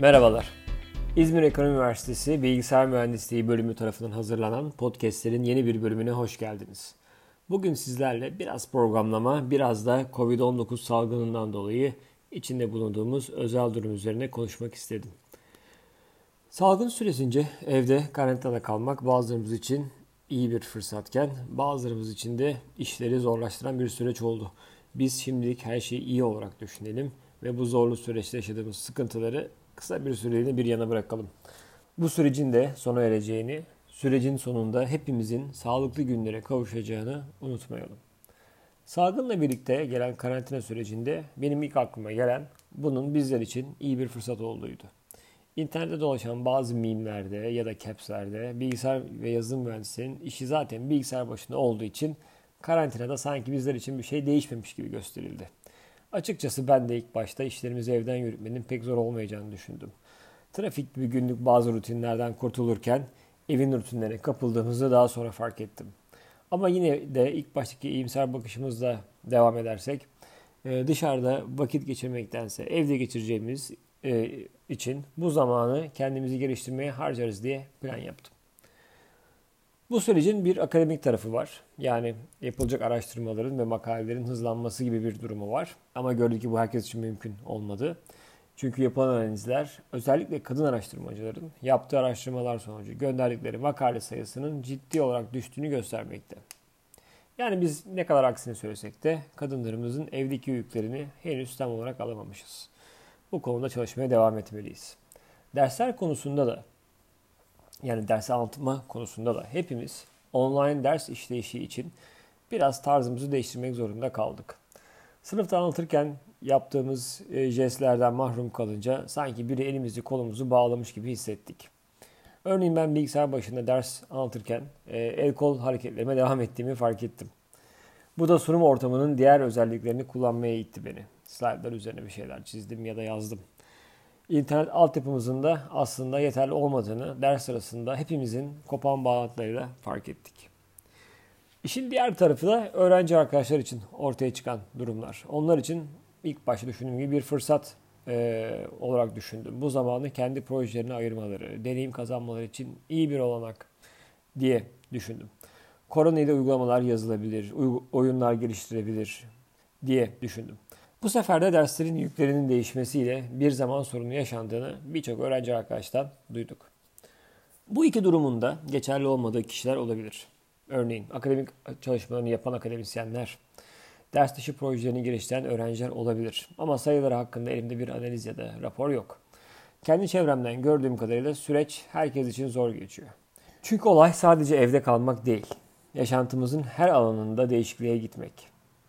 Merhabalar. İzmir Ekonomi Üniversitesi Bilgisayar Mühendisliği bölümü tarafından hazırlanan podcastlerin yeni bir bölümüne hoş geldiniz. Bugün sizlerle biraz programlama, biraz da COVID-19 salgınından dolayı içinde bulunduğumuz özel durum üzerine konuşmak istedim. Salgın süresince evde karantinada kalmak bazılarımız için iyi bir fırsatken bazılarımız için de işleri zorlaştıran bir süreç oldu. Biz şimdilik her şeyi iyi olarak düşünelim ve bu zorlu süreçte yaşadığımız sıkıntıları kısa bir süreliğine bir yana bırakalım. Bu sürecin de sona ereceğini, sürecin sonunda hepimizin sağlıklı günlere kavuşacağını unutmayalım. Salgınla birlikte gelen karantina sürecinde benim ilk aklıma gelen bunun bizler için iyi bir fırsat olduğuydu. İnternette dolaşan bazı mimlerde ya da capslerde bilgisayar ve yazılım mühendislerinin işi zaten bilgisayar başında olduğu için karantinada sanki bizler için bir şey değişmemiş gibi gösterildi. Açıkçası ben de ilk başta işlerimizi evden yürütmenin pek zor olmayacağını düşündüm. Trafik gibi günlük bazı rutinlerden kurtulurken evin rutinlerine kapıldığımızı daha sonra fark ettim. Ama yine de ilk baştaki iyimser bakışımızla devam edersek e, dışarıda vakit geçirmektense evde geçireceğimiz e, için bu zamanı kendimizi geliştirmeye harcarız diye plan yaptım. Bu sürecin bir akademik tarafı var. Yani yapılacak araştırmaların ve makalelerin hızlanması gibi bir durumu var. Ama gördük ki bu herkes için mümkün olmadı. Çünkü yapılan analizler özellikle kadın araştırmacıların yaptığı araştırmalar sonucu gönderdikleri makale sayısının ciddi olarak düştüğünü göstermekte. Yani biz ne kadar aksini söylesek de kadınlarımızın evdeki yüklerini henüz tam olarak alamamışız. Bu konuda çalışmaya devam etmeliyiz. Dersler konusunda da yani ders anlatma konusunda da hepimiz online ders işleyişi için biraz tarzımızı değiştirmek zorunda kaldık. Sınıfta anlatırken yaptığımız e, jestlerden mahrum kalınca sanki biri elimizi kolumuzu bağlamış gibi hissettik. Örneğin ben bilgisayar başında ders anlatırken e, el kol hareketlerime devam ettiğimi fark ettim. Bu da sunum ortamının diğer özelliklerini kullanmaya itti beni. Slaytlar üzerine bir şeyler çizdim ya da yazdım. İnternet altyapımızın da aslında yeterli olmadığını ders sırasında hepimizin kopan bağlantılarıyla fark ettik. İşin diğer tarafı da öğrenci arkadaşlar için ortaya çıkan durumlar. Onlar için ilk başta düşündüğüm gibi bir fırsat e, olarak düşündüm. Bu zamanı kendi projelerine ayırmaları, deneyim kazanmaları için iyi bir olanak diye düşündüm. Korona ile uygulamalar yazılabilir, oyunlar geliştirebilir diye düşündüm. Bu sefer de derslerin yüklerinin değişmesiyle bir zaman sorunu yaşandığını birçok öğrenci arkadaştan duyduk. Bu iki durumun da geçerli olmadığı kişiler olabilir. Örneğin akademik çalışmalarını yapan akademisyenler, ders dışı projelerini geliştiren öğrenciler olabilir. Ama sayıları hakkında elimde bir analiz ya da rapor yok. Kendi çevremden gördüğüm kadarıyla süreç herkes için zor geçiyor. Çünkü olay sadece evde kalmak değil. Yaşantımızın her alanında değişikliğe gitmek.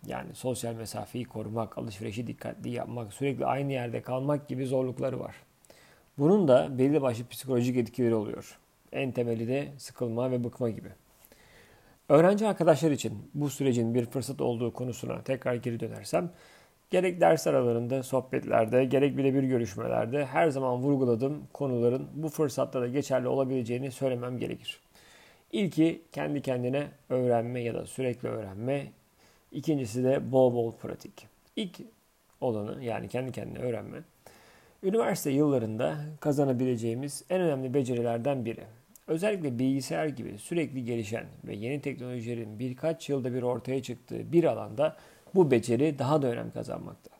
Yani sosyal mesafeyi korumak, alışverişi dikkatli yapmak, sürekli aynı yerde kalmak gibi zorlukları var. Bunun da belli başlı psikolojik etkileri oluyor. En temeli de sıkılma ve bıkma gibi. Öğrenci arkadaşlar için bu sürecin bir fırsat olduğu konusuna tekrar geri dönersem, gerek ders aralarında, sohbetlerde, gerek birebir görüşmelerde her zaman vurguladığım konuların bu fırsatta da geçerli olabileceğini söylemem gerekir. İlki kendi kendine öğrenme ya da sürekli öğrenme, İkincisi de bol bol pratik. İlk olanı yani kendi kendine öğrenme. Üniversite yıllarında kazanabileceğimiz en önemli becerilerden biri. Özellikle bilgisayar gibi sürekli gelişen ve yeni teknolojilerin birkaç yılda bir ortaya çıktığı bir alanda bu beceri daha da önem kazanmakta.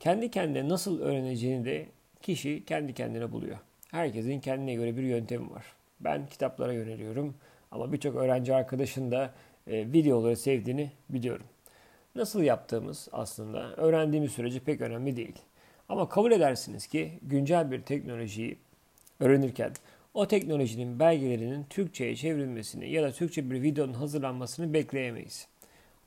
Kendi kendine nasıl öğreneceğini de kişi kendi kendine buluyor. Herkesin kendine göre bir yöntemi var. Ben kitaplara yöneliyorum ama birçok öğrenci arkadaşın da e, videoları sevdiğini biliyorum. Nasıl yaptığımız aslında öğrendiğimiz sürece pek önemli değil. Ama kabul edersiniz ki güncel bir teknolojiyi öğrenirken o teknolojinin belgelerinin Türkçe'ye çevrilmesini ya da Türkçe bir videonun hazırlanmasını bekleyemeyiz.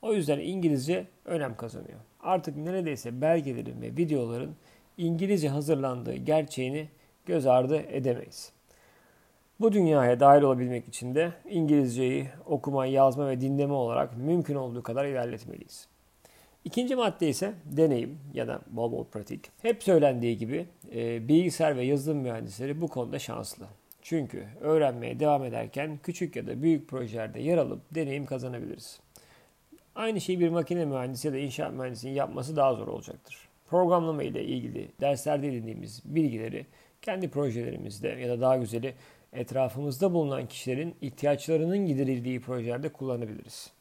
O yüzden İngilizce önem kazanıyor. Artık neredeyse belgelerin ve videoların İngilizce hazırlandığı gerçeğini göz ardı edemeyiz. Bu dünyaya dahil olabilmek için de İngilizceyi okuma, yazma ve dinleme olarak mümkün olduğu kadar ilerletmeliyiz. İkinci madde ise deneyim ya da bol bol pratik. Hep söylendiği gibi e, bilgisayar ve yazılım mühendisleri bu konuda şanslı. Çünkü öğrenmeye devam ederken küçük ya da büyük projelerde yer alıp deneyim kazanabiliriz. Aynı şeyi bir makine mühendisi ya da inşaat mühendisinin yapması daha zor olacaktır. Programlama ile ilgili derslerde edindiğimiz bilgileri kendi projelerimizde ya da daha güzeli etrafımızda bulunan kişilerin ihtiyaçlarının giderildiği projelerde kullanabiliriz.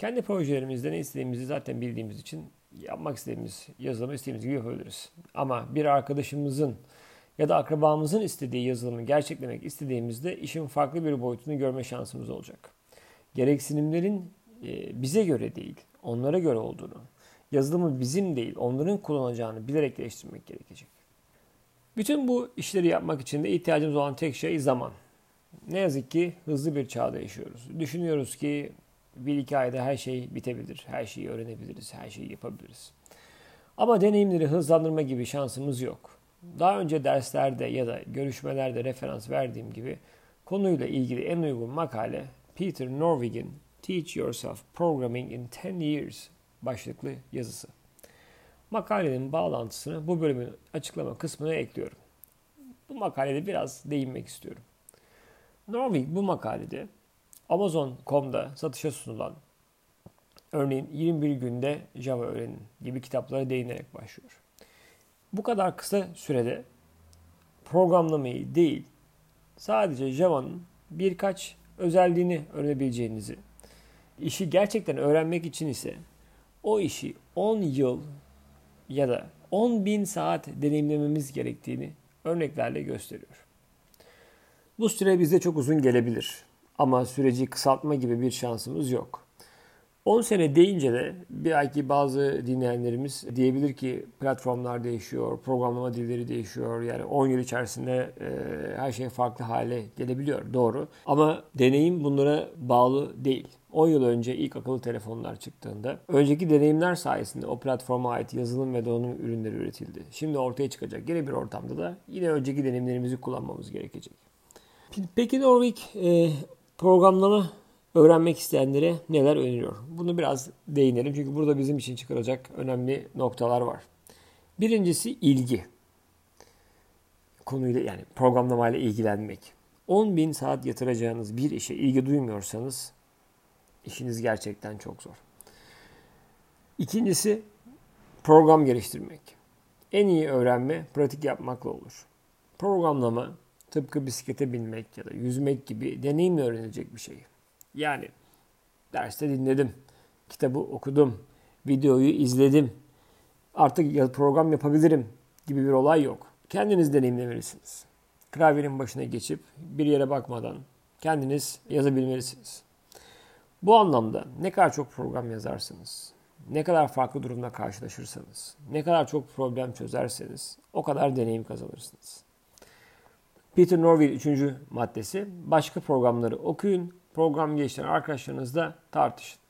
Kendi projelerimizde ne istediğimizi zaten bildiğimiz için yapmak istediğimiz yazılımı istediğimiz gibi yapabiliriz. Ama bir arkadaşımızın ya da akrabamızın istediği yazılımı gerçeklemek istediğimizde işin farklı bir boyutunu görme şansımız olacak. Gereksinimlerin e, bize göre değil, onlara göre olduğunu, yazılımı bizim değil, onların kullanacağını bilerek geliştirmek gerekecek. Bütün bu işleri yapmak için de ihtiyacımız olan tek şey zaman. Ne yazık ki hızlı bir çağda yaşıyoruz. Düşünüyoruz ki bir iki ayda her şey bitebilir, her şeyi öğrenebiliriz, her şeyi yapabiliriz. Ama deneyimleri hızlandırma gibi şansımız yok. Daha önce derslerde ya da görüşmelerde referans verdiğim gibi konuyla ilgili en uygun makale Peter Norvig'in Teach Yourself Programming in 10 Years başlıklı yazısı. Makalenin bağlantısını bu bölümün açıklama kısmına ekliyorum. Bu makalede biraz değinmek istiyorum. Norvig bu makalede Amazon.com'da satışa sunulan örneğin 21 günde Java öğrenin gibi kitaplara değinerek başlıyor. Bu kadar kısa sürede programlamayı değil sadece Java'nın birkaç özelliğini öğrenebileceğinizi, işi gerçekten öğrenmek için ise o işi 10 yıl ya da 10 bin saat deneyimlememiz gerektiğini örneklerle gösteriyor. Bu süre bize çok uzun gelebilir ama süreci kısaltma gibi bir şansımız yok. 10 sene deyince de belki bazı dinleyenlerimiz diyebilir ki platformlar değişiyor, programlama dilleri değişiyor. Yani 10 yıl içerisinde e, her şey farklı hale gelebiliyor. Doğru. Ama deneyim bunlara bağlı değil. 10 yıl önce ilk akıllı telefonlar çıktığında önceki deneyimler sayesinde o platforma ait yazılım ve donanım ürünleri üretildi. Şimdi ortaya çıkacak yeni bir ortamda da yine önceki deneyimlerimizi kullanmamız gerekecek. Peki Norvik e, programlama öğrenmek isteyenlere neler öneriyor? Bunu biraz değinelim çünkü burada bizim için çıkaracak önemli noktalar var. Birincisi ilgi. Konuyla yani programlamayla ilgilenmek. 10 bin saat yatıracağınız bir işe ilgi duymuyorsanız işiniz gerçekten çok zor. İkincisi program geliştirmek. En iyi öğrenme pratik yapmakla olur. Programlama tıpkı bisiklete binmek ya da yüzmek gibi deneyimle öğrenilecek bir şey. Yani derste dinledim, kitabı okudum, videoyu izledim, artık program yapabilirim gibi bir olay yok. Kendiniz deneyimlemelisiniz. Klavyenin başına geçip bir yere bakmadan kendiniz yazabilmelisiniz. Bu anlamda ne kadar çok program yazarsınız, ne kadar farklı durumla karşılaşırsanız, ne kadar çok problem çözerseniz o kadar deneyim kazanırsınız. Peter Norville 3. maddesi başka programları okuyun, program geliştiren arkadaşlarınızla tartışın.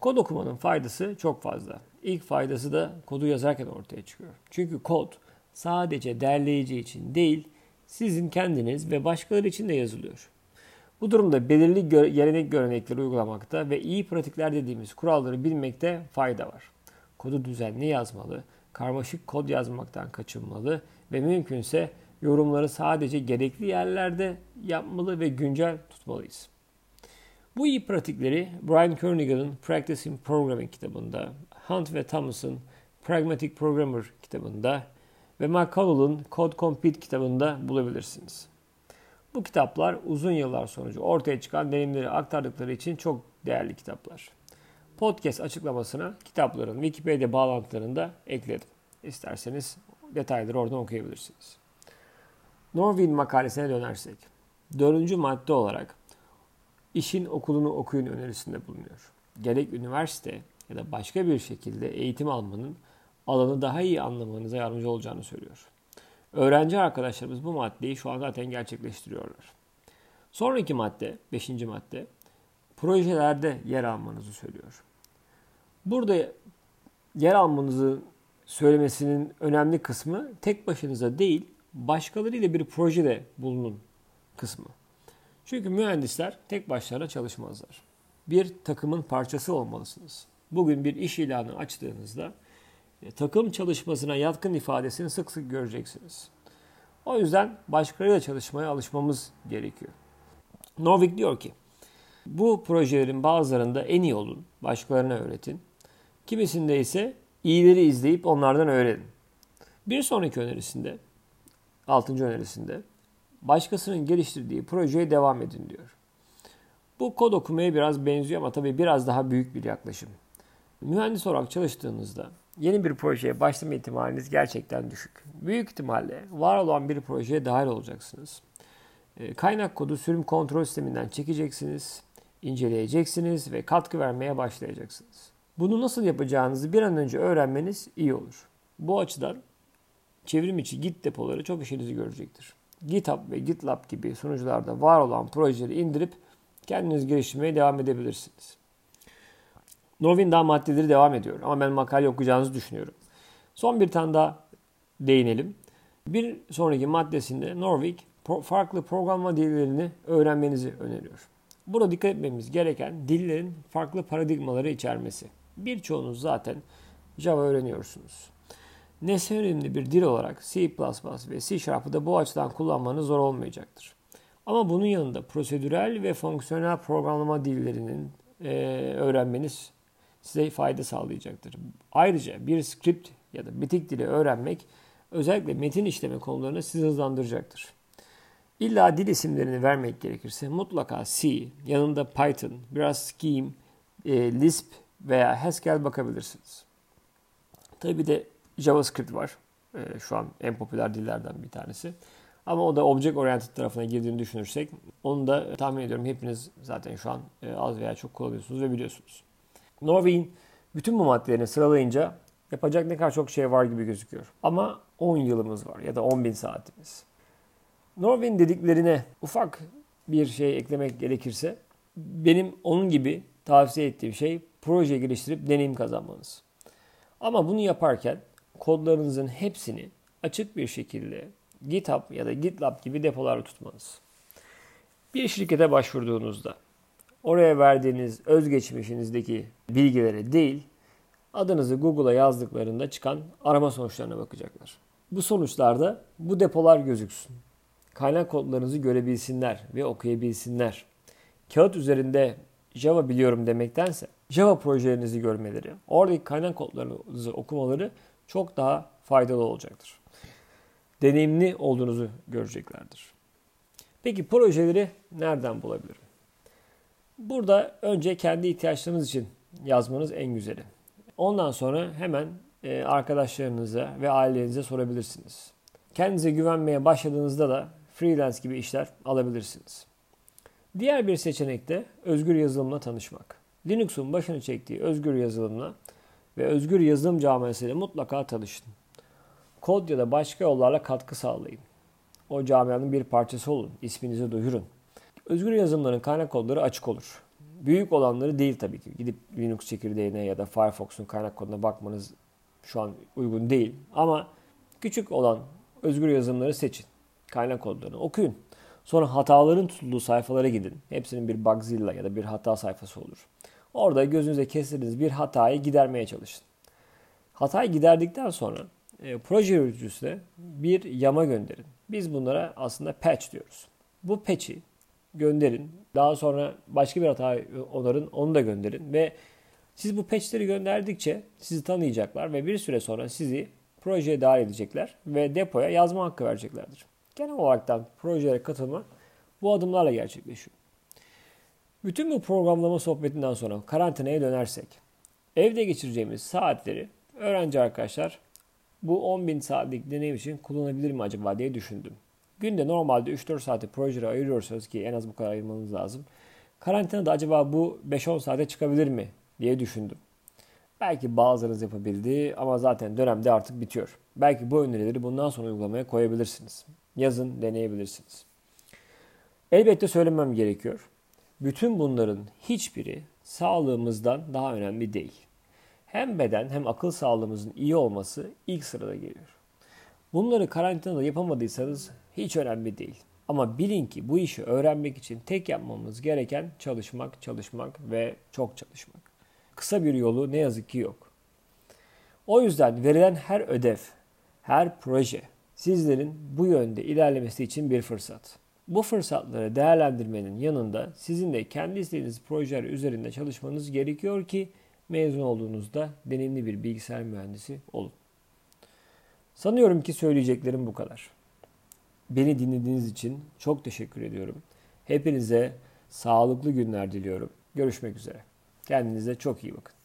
Kod okumanın faydası çok fazla. İlk faydası da kodu yazarken ortaya çıkıyor. Çünkü kod sadece derleyici için değil, sizin kendiniz ve başkaları için de yazılıyor. Bu durumda belirli gö- gelenek görenekleri uygulamakta ve iyi pratikler dediğimiz kuralları bilmekte fayda var. Kodu düzenli yazmalı, karmaşık kod yazmaktan kaçınmalı ve mümkünse yorumları sadece gerekli yerlerde yapmalı ve güncel tutmalıyız. Bu iyi pratikleri Brian Kernighan'ın Practicing Programming kitabında, Hunt ve Thomas'ın Pragmatic Programmer kitabında ve McConnell'ın Code Compete kitabında bulabilirsiniz. Bu kitaplar uzun yıllar sonucu ortaya çıkan deneyimleri aktardıkları için çok değerli kitaplar. Podcast açıklamasına kitapların Wikipedia bağlantılarını da ekledim. İsterseniz detayları oradan okuyabilirsiniz. Norvin makalesine dönersek, dördüncü madde olarak işin okulunu okuyun önerisinde bulunuyor. Gerek üniversite ya da başka bir şekilde eğitim almanın alanı daha iyi anlamanıza yardımcı olacağını söylüyor. Öğrenci arkadaşlarımız bu maddeyi şu an zaten gerçekleştiriyorlar. Sonraki madde, beşinci madde, projelerde yer almanızı söylüyor. Burada yer almanızı söylemesinin önemli kısmı tek başınıza değil, başkalarıyla bir projede bulunun kısmı. Çünkü mühendisler tek başlarına çalışmazlar. Bir takımın parçası olmalısınız. Bugün bir iş ilanı açtığınızda e, takım çalışmasına yatkın ifadesini sık sık göreceksiniz. O yüzden başkalarıyla çalışmaya alışmamız gerekiyor. Novik diyor ki, bu projelerin bazılarında en iyi olun, başkalarına öğretin. Kimisinde ise iyileri izleyip onlardan öğrenin. Bir sonraki önerisinde 6. önerisinde başkasının geliştirdiği projeye devam edin diyor. Bu kod okumaya biraz benziyor ama tabii biraz daha büyük bir yaklaşım. Mühendis olarak çalıştığınızda yeni bir projeye başlama ihtimaliniz gerçekten düşük. Büyük ihtimalle var olan bir projeye dahil olacaksınız. Ee, kaynak kodu sürüm kontrol sisteminden çekeceksiniz, inceleyeceksiniz ve katkı vermeye başlayacaksınız. Bunu nasıl yapacağınızı bir an önce öğrenmeniz iyi olur. Bu açıdan çevrim içi Git depoları çok işinizi görecektir. GitHub ve GitLab gibi sunucularda var olan projeleri indirip kendiniz geliştirmeye devam edebilirsiniz. Norvin daha maddeleri devam ediyor ama ben makale okuyacağınızı düşünüyorum. Son bir tane daha değinelim. Bir sonraki maddesinde Norvik farklı programlama dillerini öğrenmenizi öneriyor. Burada dikkat etmemiz gereken dillerin farklı paradigmaları içermesi. Birçoğunuz zaten Java öğreniyorsunuz. Nesne yönelimli bir dil olarak C++ ve C Sharp'ı da bu açıdan kullanmanız zor olmayacaktır. Ama bunun yanında prosedürel ve fonksiyonel programlama dillerinin e, öğrenmeniz size fayda sağlayacaktır. Ayrıca bir script ya da bitik dili öğrenmek özellikle metin işleme konularını sizi hızlandıracaktır. İlla dil isimlerini vermek gerekirse mutlaka C, yanında Python, biraz Scheme, e, Lisp veya Haskell bakabilirsiniz. Tabi de JavaScript var. E, şu an en popüler dillerden bir tanesi. Ama o da Object Oriented tarafına girdiğini düşünürsek onu da tahmin ediyorum hepiniz zaten şu an e, az veya çok kullanıyorsunuz ve biliyorsunuz. Norway'in bütün bu maddelerini sıralayınca yapacak ne kadar çok şey var gibi gözüküyor. Ama 10 yılımız var ya da 10 bin saatimiz. Norway'in dediklerine ufak bir şey eklemek gerekirse benim onun gibi tavsiye ettiğim şey proje geliştirip deneyim kazanmanız. Ama bunu yaparken kodlarınızın hepsini açık bir şekilde GitHub ya da GitLab gibi depolarda tutmanız. Bir şirkete başvurduğunuzda oraya verdiğiniz özgeçmişinizdeki bilgilere değil, adınızı Google'a yazdıklarında çıkan arama sonuçlarına bakacaklar. Bu sonuçlarda bu depolar gözüksün. Kaynak kodlarınızı görebilsinler ve okuyabilsinler. Kağıt üzerinde Java biliyorum demektense Java projelerinizi görmeleri, oradaki kaynak kodlarınızı okumaları çok daha faydalı olacaktır. Deneyimli olduğunuzu göreceklerdir. Peki projeleri nereden bulabilirim? Burada önce kendi ihtiyaçlarınız için yazmanız en güzeli. Ondan sonra hemen e, arkadaşlarınıza ve ailenize sorabilirsiniz. Kendinize güvenmeye başladığınızda da freelance gibi işler alabilirsiniz. Diğer bir seçenek de özgür yazılımla tanışmak. Linux'un başını çektiği özgür yazılımla ve özgür yazılım camiasıyla mutlaka tanışın. Kod ya da başka yollarla katkı sağlayın. O camianın bir parçası olun, isminizi duyurun. Özgür yazılımların kaynak kodları açık olur. Büyük olanları değil tabii ki. Gidip Linux çekirdeğine ya da Firefox'un kaynak koduna bakmanız şu an uygun değil. Ama küçük olan özgür yazılımları seçin. Kaynak kodlarını okuyun. Sonra hataların tutulduğu sayfalara gidin. Hepsinin bir Bugzilla ya da bir hata sayfası olur. Orada gözünüze kestirdiğiniz bir hatayı gidermeye çalışın. Hatayı giderdikten sonra e, proje yöneticisine bir yama gönderin. Biz bunlara aslında patch diyoruz. Bu patch'i gönderin. Daha sonra başka bir hata onarın, onu da gönderin ve siz bu patch'leri gönderdikçe sizi tanıyacaklar ve bir süre sonra sizi projeye dahil edecekler ve depoya yazma hakkı vereceklerdir. Genel olaraktan projelere katılma bu adımlarla gerçekleşiyor. Bütün bu programlama sohbetinden sonra karantinaya dönersek, evde geçireceğimiz saatleri öğrenci arkadaşlar bu 10.000 saatlik deneyim için kullanabilir mi acaba diye düşündüm. Günde normalde 3-4 saati projelere ayırıyorsanız ki en az bu kadar ayırmanız lazım. Karantinada acaba bu 5-10 saate çıkabilir mi diye düşündüm. Belki bazılarınız yapabildi ama zaten dönemde artık bitiyor. Belki bu önerileri bundan sonra uygulamaya koyabilirsiniz. Yazın deneyebilirsiniz. Elbette söylemem gerekiyor. Bütün bunların hiçbiri sağlığımızdan daha önemli değil. Hem beden hem akıl sağlığımızın iyi olması ilk sırada geliyor. Bunları karantinada yapamadıysanız hiç önemli değil. Ama bilin ki bu işi öğrenmek için tek yapmamız gereken çalışmak, çalışmak ve çok çalışmak. Kısa bir yolu ne yazık ki yok. O yüzden verilen her ödev, her proje sizlerin bu yönde ilerlemesi için bir fırsat. Bu fırsatları değerlendirmenin yanında sizin de kendi istediğiniz projeler üzerinde çalışmanız gerekiyor ki mezun olduğunuzda deneyimli bir bilgisayar mühendisi olun. Sanıyorum ki söyleyeceklerim bu kadar. beni dinlediğiniz için çok teşekkür ediyorum. Hepinize sağlıklı günler diliyorum. Görüşmek üzere. Kendinize çok iyi bakın.